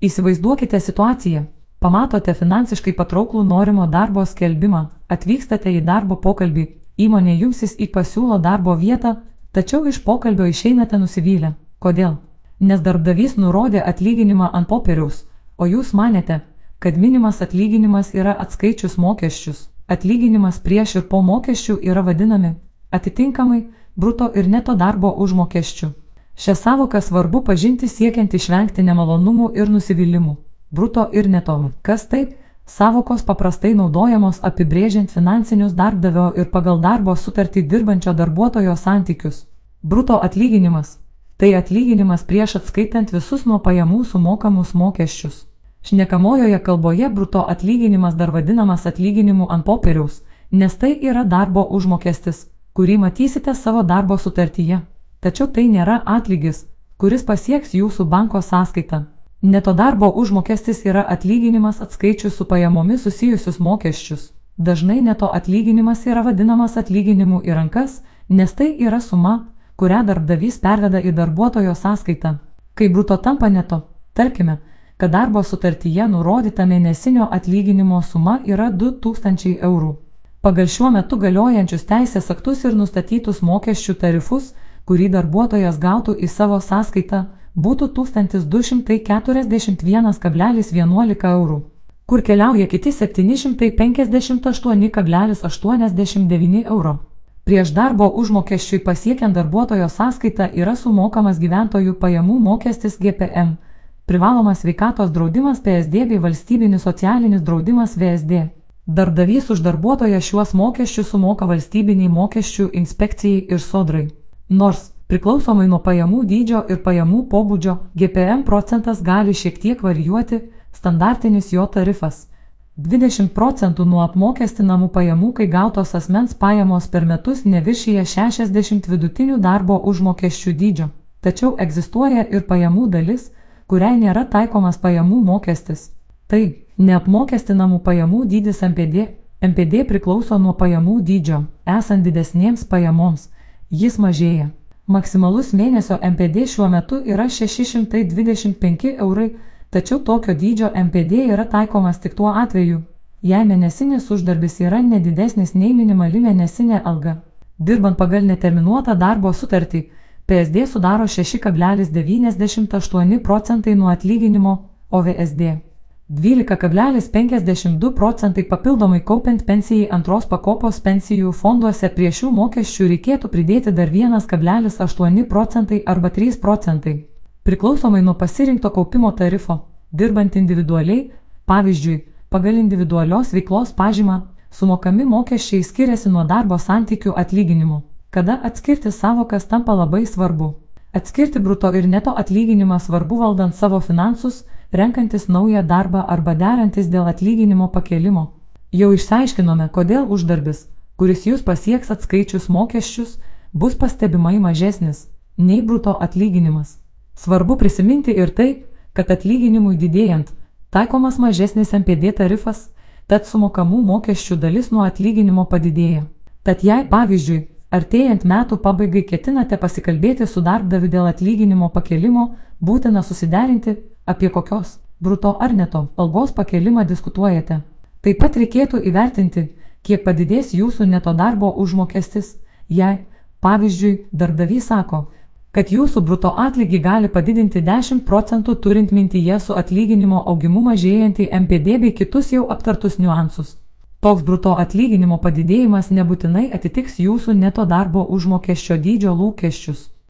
Įsivaizduokite situaciją. Pamatote finansiškai patrauklų norimo darbo skelbimą, atvykstate į darbo pokalbį, įmonė jumsis į pasiūlo darbo vietą, tačiau iš pokalbio išeinate nusivylę. Kodėl? Nes darbdavys nurodė atlyginimą ant popieriaus, o jūs manėte, kad minimas atlyginimas yra atskaičius mokesčius. Atlyginimas prieš ir po mokesčių yra vadinami atitinkamai bruto ir neto darbo užmokesčių. Šią savoką svarbu pažinti siekiant išvengti nemalonumų ir nusivylimų. Bruto ir neto. Kas tai? Savokos paprastai naudojamos apibrėžiant finansinius darbdavio ir pagal darbo sutartį dirbančio darbuotojo santykius. Bruto atlyginimas. Tai atlyginimas prieš atskaitant visus nuo pajamų sumokamus mokesčius. Šnekamojoje kalboje bruto atlyginimas dar vadinamas atlyginimu ant popieriaus, nes tai yra darbo užmokestis, kurį matysite savo darbo sutartyje. Tačiau tai nėra atlygis, kuris pasieks jūsų banko sąskaitą. Neto darbo užmokestis yra atlyginimas atskaičius su pajamomis susijusius mokesčius. Dažnai neto atlyginimas yra vadinamas atlyginimu į rankas, nes tai yra suma, kurią darbdavys perveda į darbuotojo sąskaitą. Kai bruto tampa neto, tarkime, kad darbo sutartyje nurodyta mėnesinio atlyginimo suma yra 2000 eurų. Pagal šiuo metu galiojančius teisės aktus ir nustatytus mokesčių tarifus, kurį darbuotojas gautų į savo sąskaitą, būtų 1241,11 eurų, kur keliauja kiti 758,89 euro. Prieš darbo užmokesčiui pasiekiant darbuotojo sąskaitą yra sumokamas gyventojų pajamų mokestis GPM, privalomas veikatos draudimas PSD bei valstybinis socialinis draudimas VSD. Darbdavys už darbuotoją šiuos mokesčius sumoka valstybiniai mokesčių inspekcijai ir sodrai. Nors, priklausomai nuo pajamų dydžio ir pajamų pobūdžio, GPM procentas gali šiek tiek varijuoti, standartinis jo tarifas 20 procentų nuo apmokestinamų pajamų, kai gautos asmens pajamos per metus neviršyje 60 vidutinių darbo užmokesčių dydžio. Tačiau egzistuoja ir pajamų dalis, kuriai nėra taikomas pajamų mokestis. Tai Neapmokestinamų pajamų dydis MPD. MPD priklauso nuo pajamų dydžio. Esant didesniems pajamoms, jis mažėja. Maksimalus mėnesio MPD šiuo metu yra 625 eurai, tačiau tokio dydžio MPD yra taikomas tik tuo atveju, jei mėnesinis uždarbis yra nedidesnis nei minimali mėnesinė alga. Dirbant pagal neterminuotą darbo sutartį, PSD sudaro 6,98 procentai nuo atlyginimo, o VSD 12,52 procentai papildomai kaupiant pensijai antros pakopos pensijų fonduose prie šių mokesčių reikėtų pridėti dar 1,8 procentai arba 3 procentai. Priklausomai nuo pasirinkto kaupimo tarifo, dirbant individualiai, pavyzdžiui, pagal individualios veiklos pažymą, sumokami mokesčiai skiriasi nuo darbo santykių atlyginimų. Kada atskirti savokas tampa labai svarbu. Atskirti bruto ir neto atlyginimą svarbu valdant savo finansus, renkantis naują darbą arba derantis dėl atlyginimo pakelimo. Jau išsiaiškinome, kodėl uždarbis, kuris jūs pasieks atskaičius mokesčius, bus pastebimai mažesnis nei bruto atlyginimas. Svarbu prisiminti ir tai, kad atlyginimui didėjant taikomas mažesnis MPD tarifas, tad sumokamų mokesčių dalis nuo atlyginimo padidėja. Tad jei, pavyzdžiui, artėjant metų pabaigai ketinate pasikalbėti su darbdaviu dėl atlyginimo pakelimo, būtina susiderinti, apie kokios bruto ar neto algos pakelimą diskutuojate. Taip pat reikėtų įvertinti, kiek padidės jūsų neto darbo užmokestis, jei, pavyzdžiui, darbdavys sako, kad jūsų bruto atlygį gali padidinti 10 procentų turint mintyje su atlyginimo augimu mažėjantį MPD bei kitus jau aptartus niuansus. Toks bruto atlyginimo padidėjimas nebūtinai atitiks jūsų neto darbo užmokesčio dydžio lūkesčius.